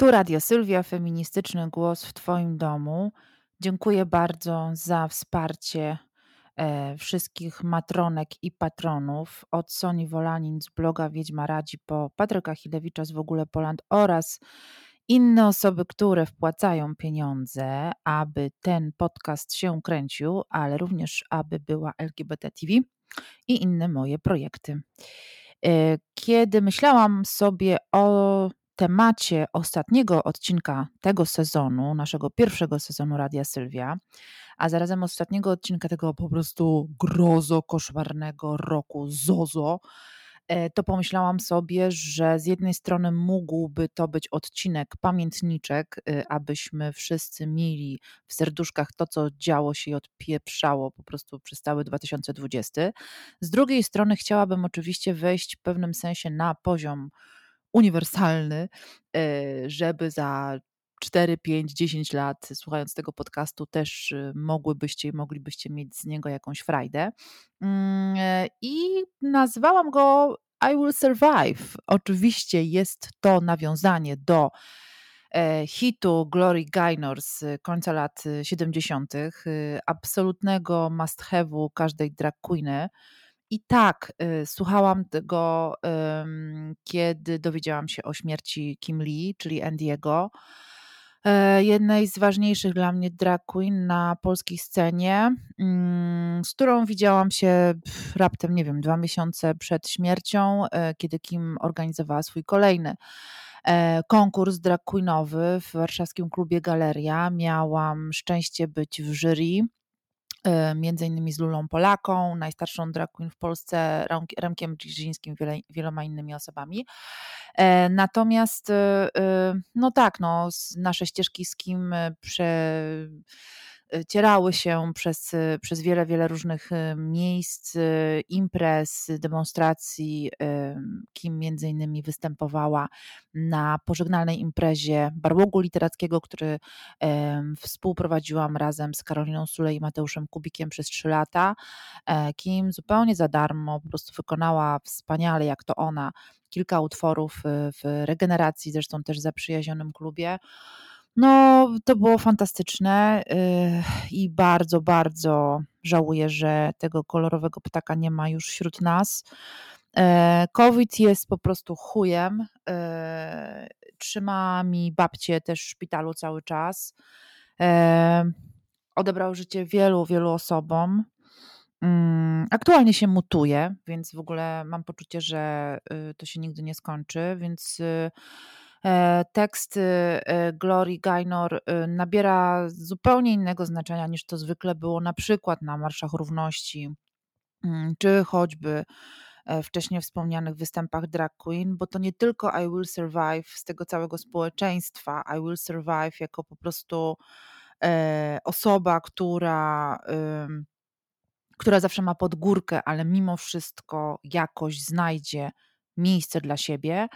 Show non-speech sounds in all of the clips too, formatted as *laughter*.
Tu Radio Sylwia, feministyczny głos w Twoim domu. Dziękuję bardzo za wsparcie e, wszystkich matronek i patronów od Soni Wolanin z bloga Wiedźma Radzi po Patryka Chilewicza z W ogóle Poland oraz inne osoby, które wpłacają pieniądze, aby ten podcast się kręcił, ale również aby była LGBT TV i inne moje projekty. E, kiedy myślałam sobie o temacie ostatniego odcinka tego sezonu, naszego pierwszego sezonu Radia Sylwia, a zarazem ostatniego odcinka tego po prostu grozo koszmarnego roku Zozo, e, to pomyślałam sobie, że z jednej strony mógłby to być odcinek pamiętniczek, e, abyśmy wszyscy mieli w serduszkach to, co działo się i odpieprzało po prostu przez cały 2020. Z drugiej strony chciałabym oczywiście wejść w pewnym sensie na poziom uniwersalny, e, żeby za 4, 5, 10 lat, słuchając tego podcastu, też y, mogłybyście i moglibyście mieć z niego jakąś frajdę. Mm, e, I nazwałam go I Will Survive. Oczywiście jest to nawiązanie do e, hitu Glory Gaynor z końca lat 70., y, absolutnego must have'u każdej drag queeny. I tak, y, słuchałam tego, kiedy dowiedziałam się o śmierci Kim Lee, czyli Andiego, e, jednej z ważniejszych dla mnie drag queen na polskiej scenie, mm, z którą widziałam się raptem, nie wiem, dwa miesiące przed śmiercią, e, kiedy Kim organizowała swój kolejny e, konkurs drag queenowy w warszawskim klubie Galeria. Miałam szczęście być w jury między innymi z Lulą Polaką, najstarszą drag queen w Polsce, Remkiem wiele, wieloma innymi osobami. E, natomiast e, no tak, no, nasze ścieżki z kim prze cierały się przez, przez wiele, wiele różnych miejsc, imprez, demonstracji. Kim między innymi występowała na pożegnalnej imprezie Barłogu Literackiego, który współprowadziłam razem z Karoliną Sulej i Mateuszem Kubikiem przez trzy lata. E, Kim zupełnie za darmo po prostu wykonała wspaniale, jak to ona, kilka utworów w regeneracji, zresztą też zaprzyjaźnionym klubie. No, to było fantastyczne yy, i bardzo, bardzo żałuję, że tego kolorowego ptaka nie ma już wśród nas. E, COVID jest po prostu chujem. E, trzyma mi babcię też w szpitalu cały czas. E, odebrał życie wielu, wielu osobom. Mm, aktualnie się mutuje, więc w ogóle mam poczucie, że y, to się nigdy nie skończy, więc y, tekst e, Glory Gaynor e, nabiera zupełnie innego znaczenia niż to zwykle było na przykład na Marszach Równości, mm, czy choćby wcześniej wspomnianych występach drag queen, bo to nie tylko I Will Survive z tego całego społeczeństwa, I Will Survive jako po prostu osoba, która, która zawsze ma podgórkę, ale mimo wszystko jakoś znajdzie miejsce dla siebie,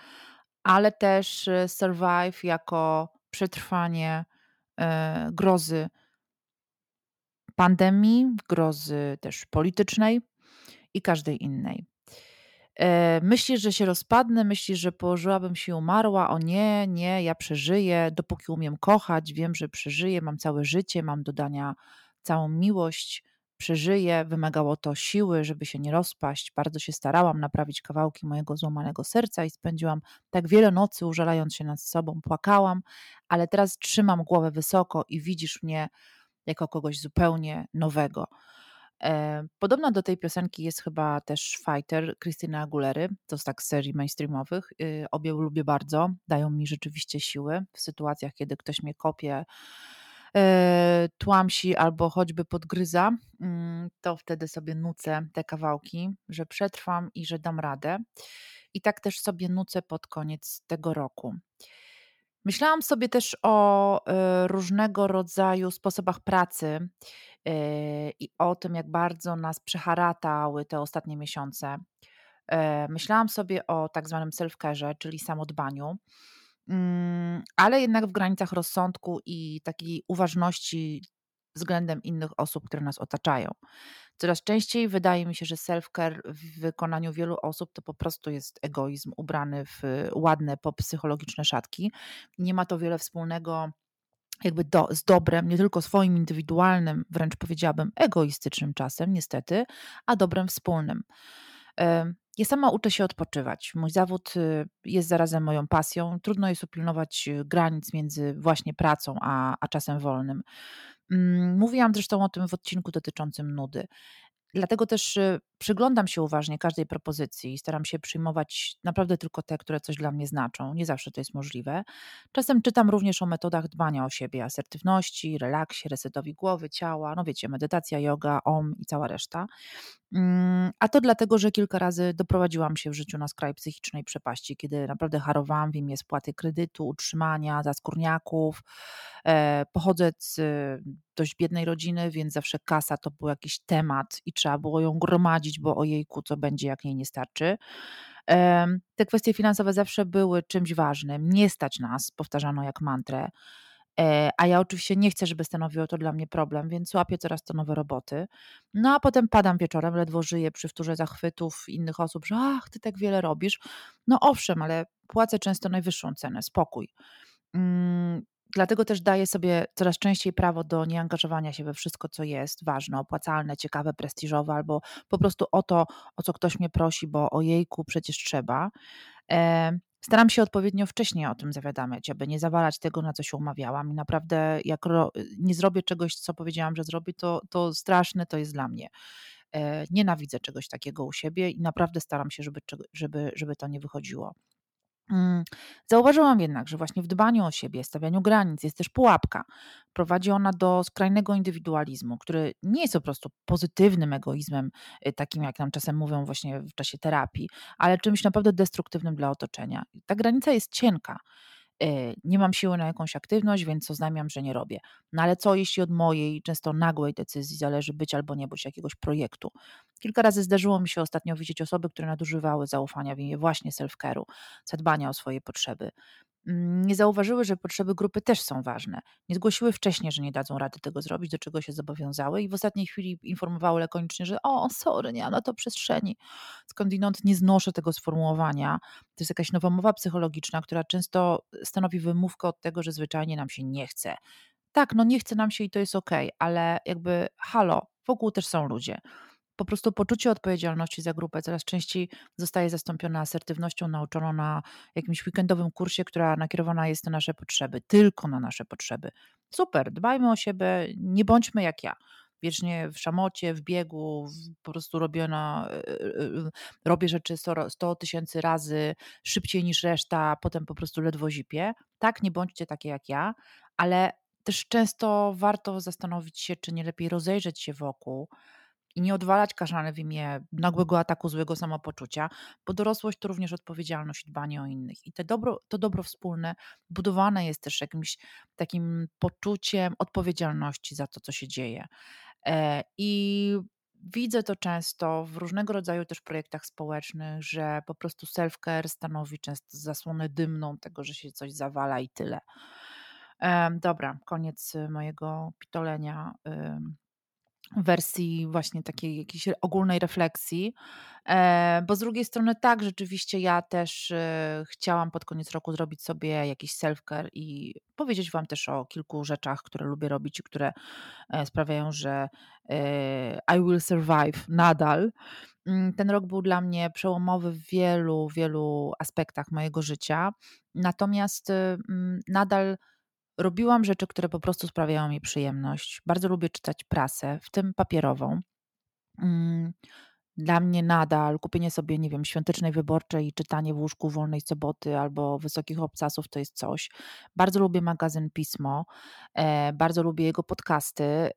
ale też y, Survive jako przetrwanie e, grozy pandemii, grozy też politycznej i każdej innej. E, myślisz, że się rozpadnę, myślisz, że położyłabym się umarła. O nie, nie, ja przeżyję, dopóki umiem kochać, wiem, że przeżyję, mam całe życie, mam do dania całą miłość przeżyję. Wymagało to siły, żeby się nie rozpaść. Bardzo się starałam naprawić kawałki mojego złamanego serca i spędziłam tak wiele nocy użalając się nad sobą, płakałam, ale teraz trzymam głowę wysoko i widzisz mnie jako kogoś zupełnie nowego. E, podobna do tej piosenki jest chyba też Fighter Krystyny Agulery, to z tak serii mainstreamowych. Y, obie lubię bardzo, dają mi rzeczywiście siły w sytuacjach, kiedy ktoś mnie kopie, tłamsi albo choćby podgryza, mm, to wtedy sobie nucę te kawałki, że przetrwam i że dam radę. I tak też sobie nucę pod koniec tego roku. Myślałam sobie też o e, różnego rodzaju sposobach pracy e, i o tym, jak bardzo nas przeharatały te ostatnie miesiące. Myślałam sobie o tak zwanym self-care, czyli samodbaniu. Mm, ale jednak w granicach rozsądku i takiej uważności względem innych osób, które nas otaczają. Coraz częściej wydaje mi się, że self-care w wykonaniu wielu osób to po prostu jest egoizm ubrany w ładne psychologiczne szatki. Nie ma to wiele wspólnego jakby do, z dobrem, nie tylko swoim indywidualnym, wręcz powiedziałabym egoistycznym czasem, niestety, a dobrem wspólnym. Ja sama uczę się odpoczywać. Mój zawód y, jest zarazem moją pasją. Trudno jest upilnować y, granic między właśnie pracą a, a czasem wolnym. Mm, mówiłam zresztą o tym w odcinku dotyczącym nudy. Dlatego też y, przyglądam się uważnie każdej propozycji i staram się przyjmować naprawdę tylko te, które coś dla mnie znaczą. Nie zawsze to jest możliwe. Czasem czytam również o metodach dbania o siebie, asertywności, relaksie, resetowi głowy, ciała, no wiecie, medytacja, yoga, om i cała reszta. Mm, a to dlatego, że kilka razy doprowadziłam się w życiu na skraj psychicznej przepaści, kiedy naprawdę harowałam w imię spłaty kredytu, utrzymania, zaskórniaków. E, pochodzę z dość biednej rodziny, więc zawsze kasa to był jakiś temat i trzeba było ją gromadzić, bo ojejku, co będzie, jak jej nie starczy. Te kwestie finansowe zawsze były czymś ważnym. Nie stać nas, powtarzano jak mantrę. E, a ja oczywiście nie chcę, żeby stanowiło to dla mnie problem, więc łapię coraz to nowe roboty. No a potem padam wieczorem, ledwo żyję przy wtórze zachwytów innych osób, że ach, ty tak wiele robisz. No owszem, ale płacę często najwyższą cenę, spokój. Mm, dlatego też daję sobie coraz częściej prawo do nieangażowania się we wszystko, co jest ważne, opłacalne, ciekawe, prestiżowe, albo po prostu o to, o co ktoś mnie prosi, bo ojejku, przecież trzeba. Staram się odpowiednio wcześniej o tym zawiadamiać, aby nie zawalać tego, na co się umawiałam. I naprawdę, jak nie zrobię czegoś, co powiedziałam, że zrobię, to, to straszne to jest dla mnie. E, nienawidzę czegoś takiego u siebie i naprawdę staram się, żeby, żeby, żeby to nie wychodziło. Mm, zauważyłam jednak, że właśnie w dbaniu o siebie, stawianiu granic jest też pułapka. Prowadzi ona do skrajnego indywidualizmu, który nie jest po prostu pozytywnym egoizmem, y, takim jak nam czasem mówią właśnie w czasie terapii, ale czymś naprawdę destruktywnym dla otoczenia. Ta granica jest cienka. Y, nie mam siły na jakąś aktywność, więc oznajmiam, że nie robię. No ale co jeśli od mojej, często nagłej decyzji zależy być albo nie być jakiegoś projektu? Kilka razy zdarzyło mi się ostatnio widzieć osoby, które nadużywały zaufania w imię właśnie self-care'u, zadbania o swoje potrzeby. Mm, nie zauważyły, że potrzeby grupy też są ważne. Nie zgłosiły wcześniej, że nie dadzą rady tego zrobić, do czego się zobowiązały i w ostatniej chwili informowały lakonicznie, że o, sorry, nie mam na to przestrzeni. Skądinąd nie znoszę tego sformułowania. To jest jakaś nowa mowa psychologiczna, która często stanowi wymówkę od tego, że zwyczajnie nam się nie chce. Tak, no nie chce nam się i to jest okej, okay, ale jakby halo, wokół też są ludzie po prostu poczucie odpowiedzialności za grupę coraz częściej zostaje zastąpione asertywnością nauczoną na jakimś weekendowym kursie, która nakierowana jest na nasze potrzeby, tylko na nasze potrzeby. Super, dbajmy o siebie, nie bądźmy jak ja. Wiecznie w szamocie, w biegu, w, po prostu robiona, yy, robię rzeczy 100 tysięcy razy szybciej niż reszta, potem po prostu ledwo zipię. Tak, nie bądźcie takie jak ja, ale też często warto zastanowić się, czy nie lepiej rozejrzeć się wokół, i nie odwalać kaszany w imię nagłego ataku złego samopoczucia, bo dorosłość to również odpowiedzialność i dbanie o innych. I te dobro, to dobro wspólne budowane jest też jakimś takim poczuciem odpowiedzialności za to, co się dzieje. E, I widzę to często w różnego rodzaju też projektach społecznych, że po prostu self-care stanowi często zasłonę dymną tego, że się coś zawala i tyle. E, dobra, koniec mojego pitolenia wersji właśnie takiej jakiejś ogólnej refleksji. E, bo z drugiej strony tak, rzeczywiście ja też e, chciałam pod koniec roku zrobić sobie jakiś self-care i powiedzieć Wam też o kilku rzeczach, które lubię robić i które e, sprawiają, że I will survive nadal. Mm, ten rok był dla mnie przełomowy w wielu, wielu aspektach mojego życia. Natomiast mm, nadal Robiłam rzeczy, które po prostu sprawiają mi przyjemność. Bardzo lubię czytać prasę, w tym papierową. Mm, dla mnie nadal kupienie sobie, nie wiem, świątecznej wyborczej i czytanie w łóżku wolnej soboty albo wysokich obcasów to jest coś. Bardzo lubię magazyn Pismo, e, bardzo lubię jego podcasty. E,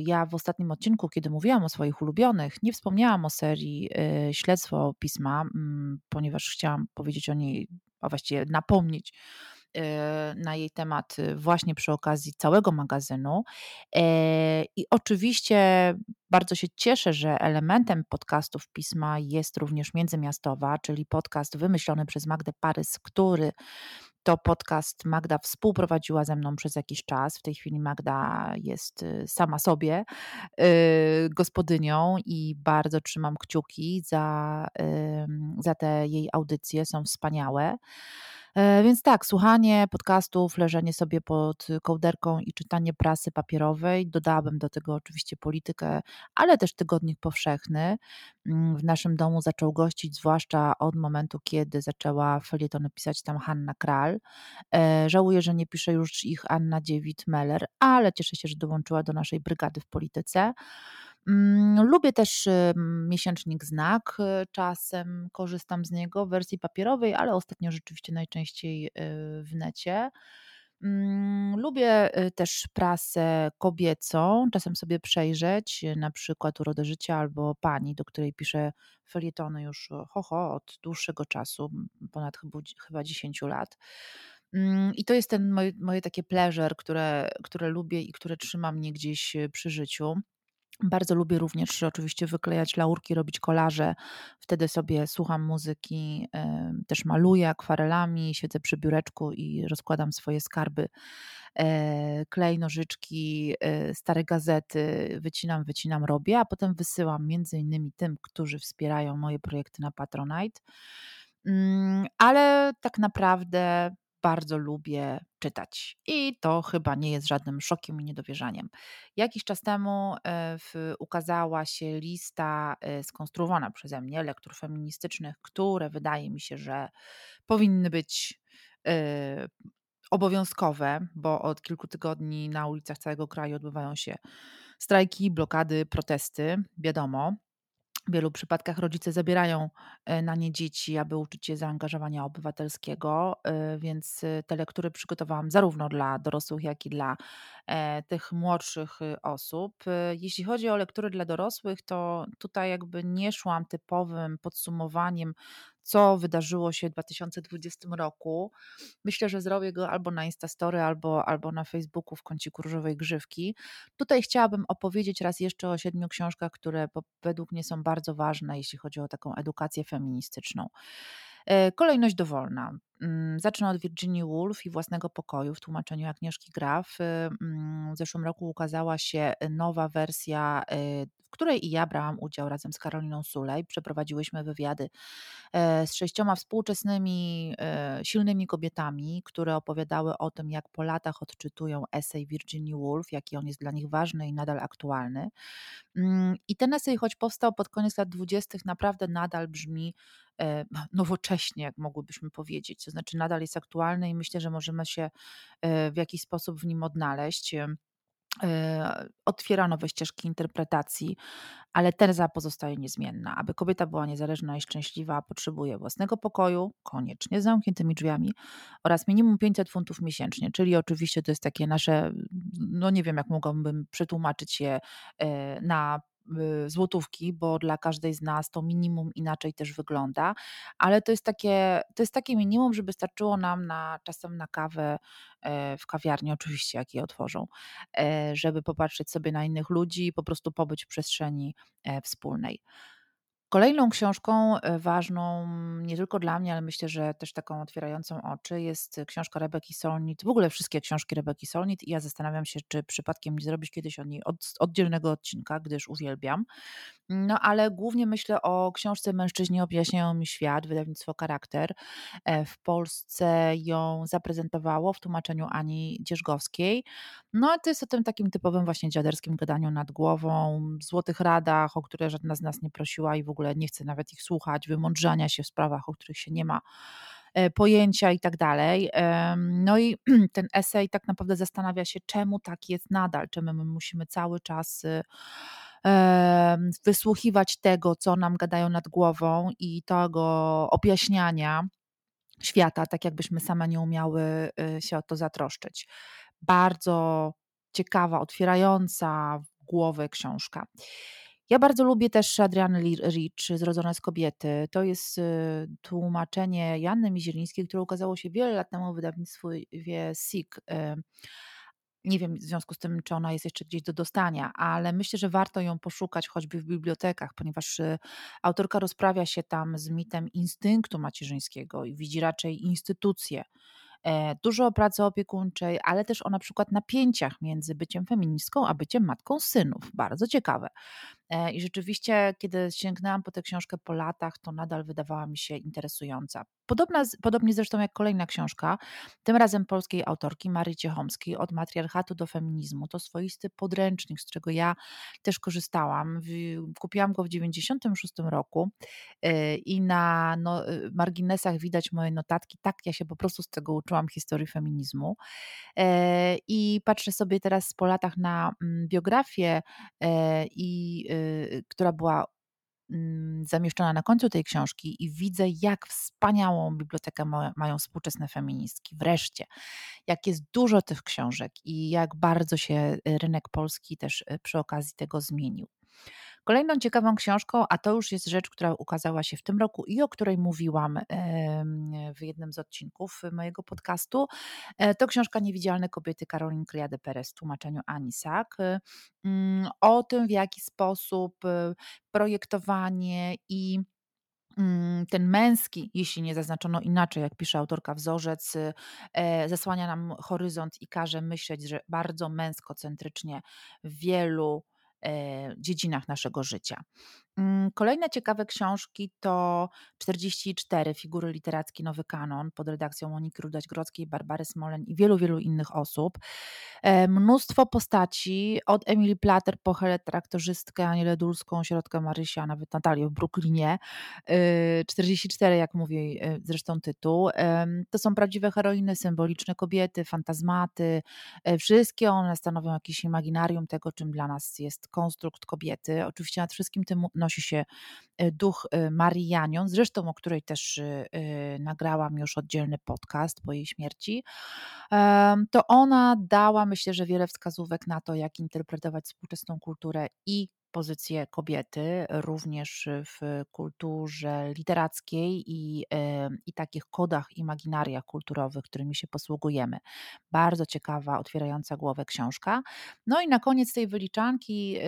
ja w ostatnim odcinku, kiedy mówiłam o swoich ulubionych, nie wspomniałam o serii e, Śledztwo Pisma, mm, ponieważ chciałam powiedzieć o niej, a właściwie napomnieć na jej temat y, właśnie przy okazji całego magazynu. E, I oczywiście bardzo się cieszę, że elementem podcastów pisma jest również międzymiastowa, czyli podcast wymyślony przez Magdę Parys, który to podcast Magda współprowadziła ze mną przez jakiś czas. W tej chwili Magda jest y, sama sobie y, gospodynią i bardzo trzymam kciuki za, za te jej audycje, są wspaniałe. E, więc tak, słuchanie podcastów, leżenie sobie pod kołderką i czytanie prasy papierowej. Dodałabym do tego oczywiście politykę, ale też tygodnik powszechny. Mm, w naszym domu zaczął gościć, zwłaszcza od momentu, kiedy zaczęła felietony pisać tam Hanna Kral. E, żałuję, że nie pisze już ich Anna Dziewit-Meller, ale cieszę się, że dołączyła do naszej brygady w polityce. Mm, lubię też miesięcznik Znak, y, czasem korzystam z niego w wersji papierowej, ale ostatnio rzeczywiście najczęściej y, w necie. Mm, lubię y, też prasę kobiecą, czasem sobie przejrzeć, na przykład Urodę Życia albo Pani, do której piszę felietony już ho, ho od dłuższego czasu, ponad chyba, chyba 10 lat. Mm, I to jest ten moje, moje takie pleasure, które, które lubię i które trzyma mnie gdzieś przy życiu. Bardzo lubię również oczywiście wyklejać laurki, robić kolaże. Wtedy sobie słucham muzyki, też maluję akwarelami, siedzę przy biureczku i rozkładam swoje skarby. E, klej, nożyczki, e, stare gazety, wycinam, wycinam, robię, a potem wysyłam między innymi tym, którzy wspierają moje projekty na Patronite. Mm, ale tak naprawdę bardzo lubię czytać. I to chyba nie jest żadnym szokiem i niedowierzaniem. Jakiś czas temu e, w, ukazała się lista e, skonstruowana przeze mnie lektur feministycznych, które wydaje mi się, że powinny być y, obowiązkowe, bo od kilku tygodni na ulicach całego kraju odbywają się strajki, blokady, protesty, wiadomo. W wielu przypadkach rodzice zabierają e, na nie dzieci, aby uczyć je zaangażowania obywatelskiego, e, więc e, te lektury przygotowałam zarówno dla dorosłych, jak i dla tych młodszych osób. Jeśli chodzi o lektury dla dorosłych, to tutaj jakby nie szłam typowym podsumowaniem co wydarzyło się w 2020 roku. Myślę, że zrobię go albo na Instastory, albo, albo na Facebooku w kąciku Różowej Grzywki. Tutaj chciałabym opowiedzieć raz jeszcze o siedmiu książkach, które według mnie są bardzo ważne, jeśli chodzi o taką edukację feministyczną. E, kolejność dowolna. Mm, zacznę od Virginia Woolf i własnego pokoju w tłumaczeniu Agnieszki Graf. E, mm, w zeszłym roku ukazała się nowa wersja, e, w której i ja brałam udział razem z Karoliną Sulej. Przeprowadziłyśmy wywiady z sześcioma współczesnymi, silnymi kobietami, które opowiadały o tym, jak po latach odczytują esej Virginia Woolf, jaki on jest dla nich ważny i nadal aktualny. Mm, I ten esej, choć powstał pod koniec lat dwudziestych, naprawdę nadal brzmi nowocześnie, jak mogłybyśmy powiedzieć. To znaczy, nadal jest aktualny i myślę, że możemy się e, w jakiś sposób w nim odnaleźć. E, otwiera nowe ścieżki interpretacji, ale teza pozostaje niezmienna. Aby kobieta była niezależna i szczęśliwa, potrzebuje własnego pokoju, koniecznie z zamkniętymi drzwiami, oraz minimum 500 funtów miesięcznie. Czyli oczywiście to jest takie nasze, no nie wiem, jak mogłabym przetłumaczyć je na złotówki, bo dla każdej z nas to minimum inaczej też wygląda, ale to jest takie, to jest takie minimum, żeby starczyło nam na, czasem na kawę e, w kawiarni, oczywiście, jak je otworzą, e, żeby popatrzeć sobie na innych ludzi i po prostu pobyć w przestrzeni e, wspólnej. Kolejną książką e, ważną nie tylko dla mnie, ale myślę, że też taką otwierającą oczy jest książka Rebeki Solnit, w ogóle wszystkie książki Rebeki Solnit i ja zastanawiam się, czy przypadkiem nie zrobić kiedyś o niej od, oddzielnego odcinka, gdyż uwielbiam. No ale głównie myślę o książce Mężczyźni objaśniają mi świat, wydawnictwo Charakter. E, w Polsce ją zaprezentowało w tłumaczeniu Ani Dzierżgowskiej. No to jest o tym takim typowym właśnie dziaderskim gadaniu nad głową, złotych radach, o które żadna z nas nie prosiła i w ogóle nie chce nawet ich słuchać, wymądrzania się w sprawach, o których się nie ma e, pojęcia i tak dalej. No i *clears throat* ten esej tak naprawdę zastanawia się, czemu tak jest nadal, czemu my musimy cały czas y, wysłuchiwać tego, co nam gadają nad głową i tego objaśniania świata, tak jakbyśmy same nie umiały y, się o to zatroszczyć. Bardzo ciekawa, otwierająca głowę książka. Ja bardzo lubię też Adriany Rich, Zrodzone z kobiety. To jest y, tłumaczenie Janny Mizielińskiej, które ukazało się wiele lat temu w wydawnictwie SIG. Nie wiem w związku z tym, czy ona jest jeszcze gdzieś do dostania, ale myślę, że warto ją poszukać choćby w bibliotekach, ponieważ y, autorka rozprawia się tam z mitem instynktu macierzyńskiego i widzi raczej instytucję e, dużo o pracy opiekuńczej, ale też o na przykład napięciach między byciem feministką a byciem matką synów. Bardzo ciekawe. E, I rzeczywiście, kiedy sięgnęłam po tę książkę po latach, to nadal wydawała mi się interesująca. Podobna, podobnie zresztą jak kolejna książka, tym razem polskiej autorki Marii Ciechomskiej, Od matriarchatu do feminizmu. To swoisty podręcznik, z którego ja też korzystałam. Kupiłam go w 1996 roku e, i na no, e, marginesach widać moje notatki. Tak, ja się po prostu z tego uczyłam historii feminizmu. I patrzę sobie teraz po latach na mm, biografię i Y, która była mm, zamieszczona na końcu tej książki i widzę, jak wspaniałą bibliotekę mają współczesne feministki. Wreszcie, jak jest dużo tych książek i jak bardzo się rynek polski też y, przy okazji tego zmienił. Kolejną ciekawą książką, a to już jest rzecz, która ukazała się w tym roku i o której mówiłam w jednym z odcinków mojego podcastu, e, to książka Niewidzialne kobiety Karolin Criade Perez w tłumaczeniu Anisak. Mm, o tym, w jaki sposób y, projektowanie i mm, ten męski, jeśli nie zaznaczono inaczej, jak pisze autorka wzorzec, e, zasłania nam horyzont i każe myśleć, że bardzo męskocentrycznie w wielu E, dziedzinach naszego życia. Mm, kolejne ciekawe książki to 44 figury literackie Nowy Kanon pod redakcją Moniki Rudać-Grodzkiej, Barbary Smolen i wielu, wielu innych osób. E, mnóstwo postaci, od Emily Plater po Helę Traktorzystkę, Anielę Dulską, Środkę Marysia, nawet Natalię w Brooklynie. 44, e, jak mówi zresztą tytuł. To są prawdziwe heroiny, symboliczne kobiety, fantazmaty. Wszystkie one stanowią jakieś imaginarium tego, czym dla nas jest konstrukt kobiety. Oczywiście nad wszystkim tym nosi się e, duch e, Marii Janion, zresztą o której też e, nagrałam już oddzielny podcast po jej śmierci. To ona dała, myślę, że wiele wskazówek na to, jak interpretować współczesną kulturę i pozycję kobiety również w kulturze literackiej i, i takich kodach, imaginariach kulturowych, którymi się posługujemy. Bardzo ciekawa, otwierająca głowę książka. No i na koniec tej wyliczanki,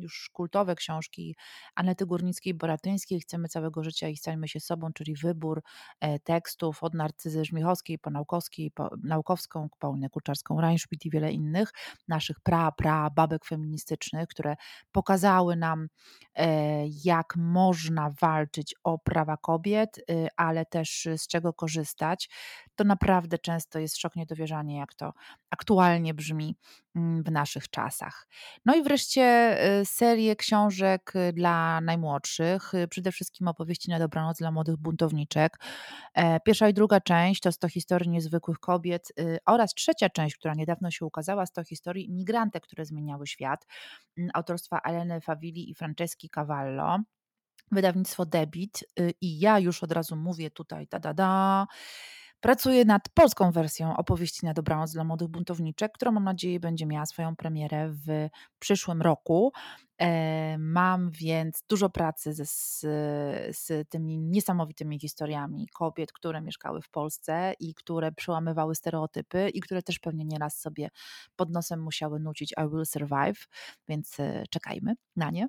już kultowe książki Anety Górnickiej-Boratyńskiej, Chcemy całego życia i stańmy się sobą, czyli wybór e, tekstów od Narcyzy Żmichowskiej po Naukowskiej, po Naukowską, Paulinę Kuczarską-Reinschmidt i wiele innych naszych pra, pra babek feministycznych, które pokazały nam, e, jak można walczyć o prawa kobiet, y, ale też z czego korzystać. To naprawdę często jest szok niedowierzanie, jak to aktualnie brzmi w naszych czasach. No i wreszcie y, serię książek y, dla najmłodszych, przede wszystkim opowieści na dobranoc dla młodych buntowniczek. E, pierwsza i druga część to 100 historii niezwykłych kobiet oraz trzecia część, która niedawno się ukazała, 100 historii imigrantek, które zmieniały świat, mm, autorstwa Eleny Fawili i Franceski Cavallo. Wydawnictwo Debit y, i ja już od razu mówię tutaj, da, da, da, Pracuję nad polską wersją opowieści na dobranoc dla młodych buntowniczek, która mam nadzieję będzie miała swoją premierę w przyszłym roku. E, mam więc dużo pracy z, z tymi niesamowitymi historiami kobiet, które mieszkały w Polsce i które przełamywały stereotypy i które też pewnie nieraz sobie pod nosem musiały nucić I Will Survive, więc e, czekajmy na nie.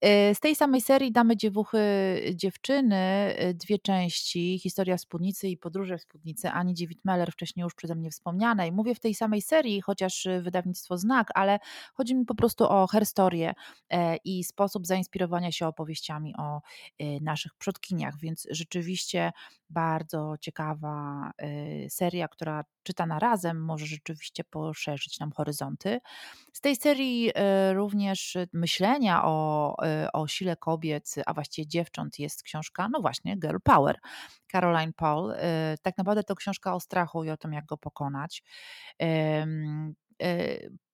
E, z tej samej serii Damy Dziewuchy Dziewczyny, dwie części, historia spódnicy i podróże w spódnicy Ani Dziewit-Meller, wcześniej już przeze mnie wspomnianej. Mówię w tej samej serii, chociaż wydawnictwo Znak, ale chodzi mi po prostu o herstorię, i sposób zainspirowania się opowieściami o e, naszych przodkiniach, więc rzeczywiście bardzo ciekawa e, seria, która czytana razem może rzeczywiście poszerzyć nam horyzonty. Z tej serii również myślenia o, o sile kobiet, a właściwie dziewcząt jest książka, no właśnie, Girl Power, Caroline Paul. Tak naprawdę to książka o strachu i o tym, jak go pokonać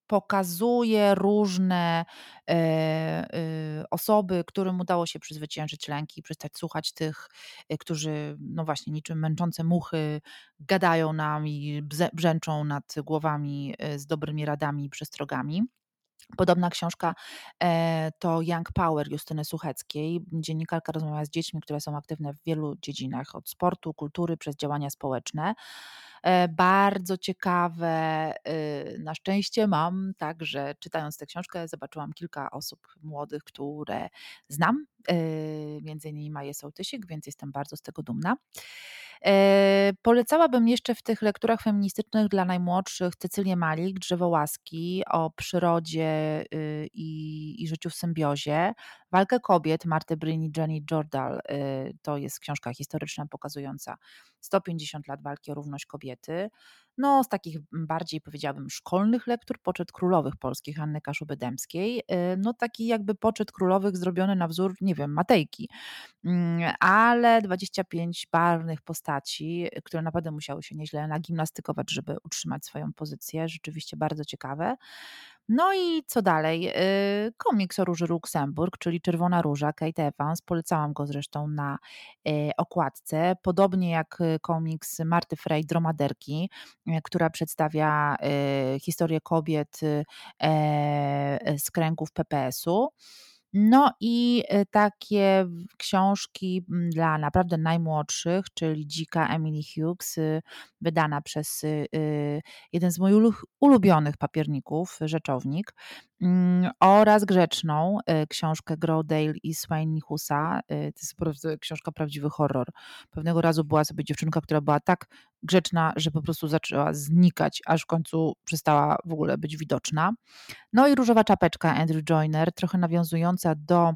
pokazuje różne e, e, osoby, którym udało się przezwyciężyć lęki, przestać słuchać tych, e, którzy, no właśnie, niczym męczące muchy, gadają nam i brzęczą nad głowami z dobrymi radami i przestrogami. Podobna książka to Young Power Justyny Sucheckiej. Dziennikarka rozmawia z dziećmi, które są aktywne w wielu dziedzinach, od sportu, kultury, przez działania społeczne. E, bardzo ciekawe. Y, na szczęście mam tak, że czytając tę książkę zobaczyłam kilka osób młodych, które znam, między innymi Maję Sołtysik, więc jestem bardzo z tego dumna. E, polecałabym jeszcze w tych lekturach feministycznych dla najmłodszych Cecylię Malik, Drzewo łaski o przyrodzie y, i, i życiu w symbiozie. Walkę kobiet Marty Brini, Jenny Jordal y, to jest książka historyczna pokazująca 150 lat walki o równość kobiety. No, z takich bardziej powiedziałabym szkolnych lektur, poczet królowych polskich Anny Kaszuby-Dębskiej. Y, no taki jakby poczet królowych zrobiony na wzór, nie wiem, Matejki. Mm, ale 25 barwnych postaci, które naprawdę musiały się nieźle nagimnastykować, żeby utrzymać swoją pozycję. Rzeczywiście bardzo ciekawe. No i co dalej? Y, komiks o Róży Luksemburg, czyli Czerwona Róża, Kate Evans. Polecałam go zresztą na y, okładce. Podobnie jak y, komiks Marty Frey, Dromaderki, która przedstawia historię kobiet e, z kręgów PPS-u. No i y, takie książki mm, dla naprawdę najmłodszych, czyli Dzika Emily Hughes, y, wydana przez y, jeden z moich ulubionych papierników, Rzeczownik, mm, oraz Grzeczną, książkę Grodale i Swain Nichusa. To jest książka prawdziwy horror. Pewnego razu była sobie dziewczynka, która była tak grzeczna, że po prostu zaczęła znikać, aż w końcu przestała w ogóle być widoczna. No i różowa czapeczka Andrew Joyner, trochę nawiązująca do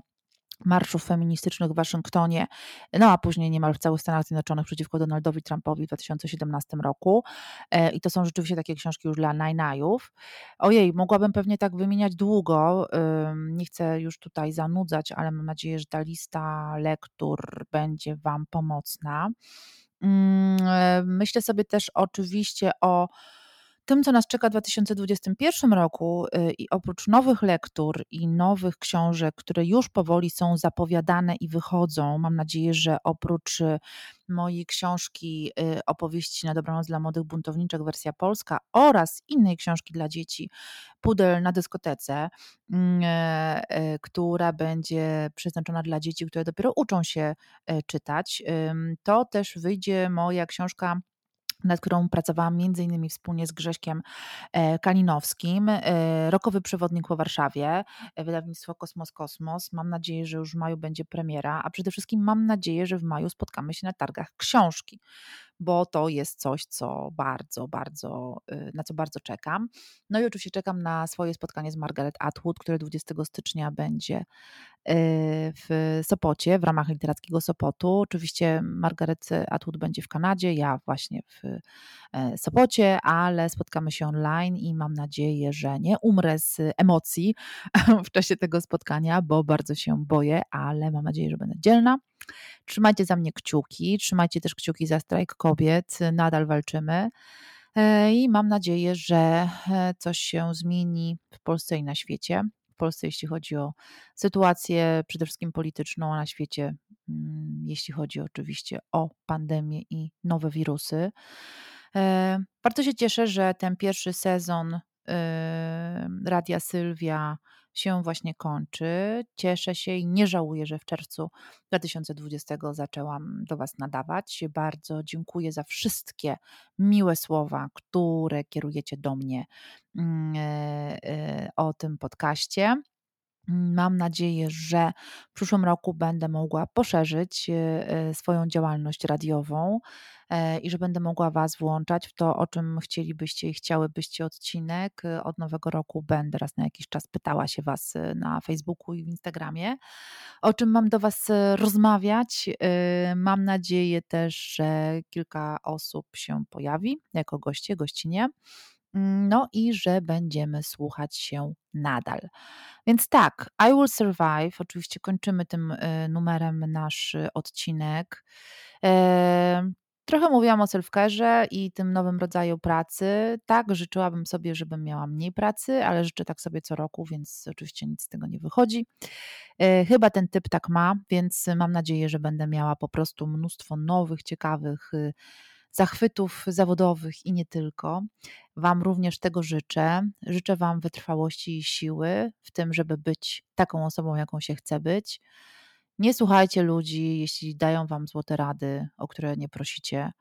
marszów feministycznych w Waszyngtonie, no a później niemal w całych Stanach Zjednoczonych przeciwko Donaldowi Trumpowi w 2017 roku. E, I to są rzeczywiście takie książki już dla najnajów. Ojej, mogłabym pewnie tak wymieniać długo. Nie chcę już tutaj zanudzać, ale mam nadzieję, że ta lista lektur będzie Wam pomocna. Mm, e, myślę sobie też oczywiście o tym, co nas czeka w 2021 roku y, i oprócz nowych lektur i nowych książek, które już powoli są zapowiadane i wychodzą, mam nadzieję, że oprócz y, mojej książki y, Opowieści na dobranoc dla młodych buntowniczek wersja polska oraz innej książki dla dzieci Pudel na dyskotece, mm, e, e, która będzie przeznaczona dla dzieci, które dopiero uczą się e, czytać, to też wyjdzie moja książka nad którą pracowałam między innymi wspólnie z Grześkiem e, Kalinowskim. E, rokowy przewodnik po Warszawie, e, wydawnictwo Kosmos Kosmos. Mam nadzieję, że już w maju będzie premiera, a przede wszystkim mam nadzieję, że w maju spotkamy się na targach książki, bo to jest coś, co bardzo, bardzo, y, na co bardzo czekam. No i oczywiście czekam na swoje spotkanie z Margaret Atwood, które 20 stycznia będzie y, w Sopocie, w ramach literackiego Sopotu. Oczywiście Margaret Atwood będzie w Kanadzie, ja właśnie w e, Sopocie, ale spotkamy się online i mam nadzieję, że nie umrę z emocji *laughs* w czasie tego spotkania, bo bardzo się boję, ale mam nadzieję, że będę dzielna. Trzymajcie za mnie kciuki, trzymajcie też kciuki za strajk kobiet, nadal walczymy. E, I mam nadzieję, że e, coś się zmieni w Polsce i na świecie. W Polsce, jeśli chodzi o sytuację przede wszystkim polityczną, a na świecie, mm, jeśli chodzi oczywiście o pandemię i nowe wirusy. E, bardzo się cieszę, że ten pierwszy sezon Radia Sylwia się właśnie kończy. Cieszę się i nie żałuję, że w czerwcu 2020 zaczęłam do Was nadawać. Bardzo dziękuję za wszystkie miłe słowa, które kierujecie do mnie mm, e, e, o tym podcaście. Mam nadzieję, że w przyszłym roku będę mogła poszerzyć e, swoją działalność radiową i że będę mogła Was włączać w to, o czym chcielibyście i chciałybyście odcinek. Od nowego roku będę raz na jakiś czas pytała się Was e, na Facebooku i w Instagramie, o czym mam do Was rozmawiać. Mam nadzieję też, że kilka osób się pojawi jako goście, gościnie. No i że będziemy słuchać się nadal. Więc tak, I Will Survive. Oczywiście kończymy tym y, numerem nasz odcinek. Trochę mówiłam o selfcare'ze i tym nowym rodzaju pracy. Tak, życzyłabym sobie, żebym miała mniej pracy, ale życzę tak sobie co roku, więc oczywiście nic z tego nie wychodzi. E, chyba ten typ tak ma, więc mam nadzieję, że będę miała po prostu mnóstwo nowych, ciekawych y, zachwytów zawodowych i nie tylko. Wam również tego życzę. Życzę Wam wytrwałości i siły w tym, żeby być taką osobą, jaką się chce być. Nie słuchajcie ludzi, jeśli dają Wam złote rady, o które nie prosicie.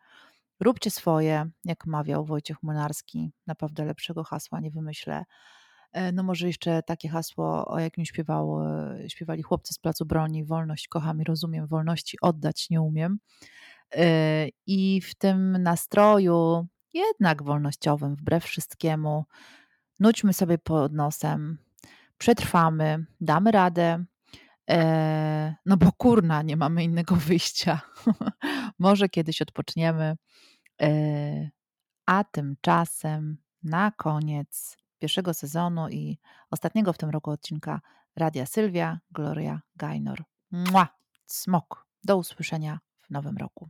Róbcie swoje, jak mawiał Wojciech Młynarski. Naprawdę lepszego hasła nie wymyślę. E, no może jeszcze takie hasło, o jakim śpiewał, e, śpiewali chłopcy z Placu Broni. Wolność kocham i rozumiem, wolności oddać nie umiem. I w tym nastroju, jednak wolnościowym, wbrew wszystkiemu, nudźmy sobie pod nosem, przetrwamy, damy radę. No bo kurna, nie mamy innego wyjścia. *laughs* Może kiedyś odpoczniemy. A tymczasem na koniec pierwszego sezonu i ostatniego w tym roku odcinka Radia Sylwia, Gloria Gaynor. Mua! Smok. Do usłyszenia w nowym roku.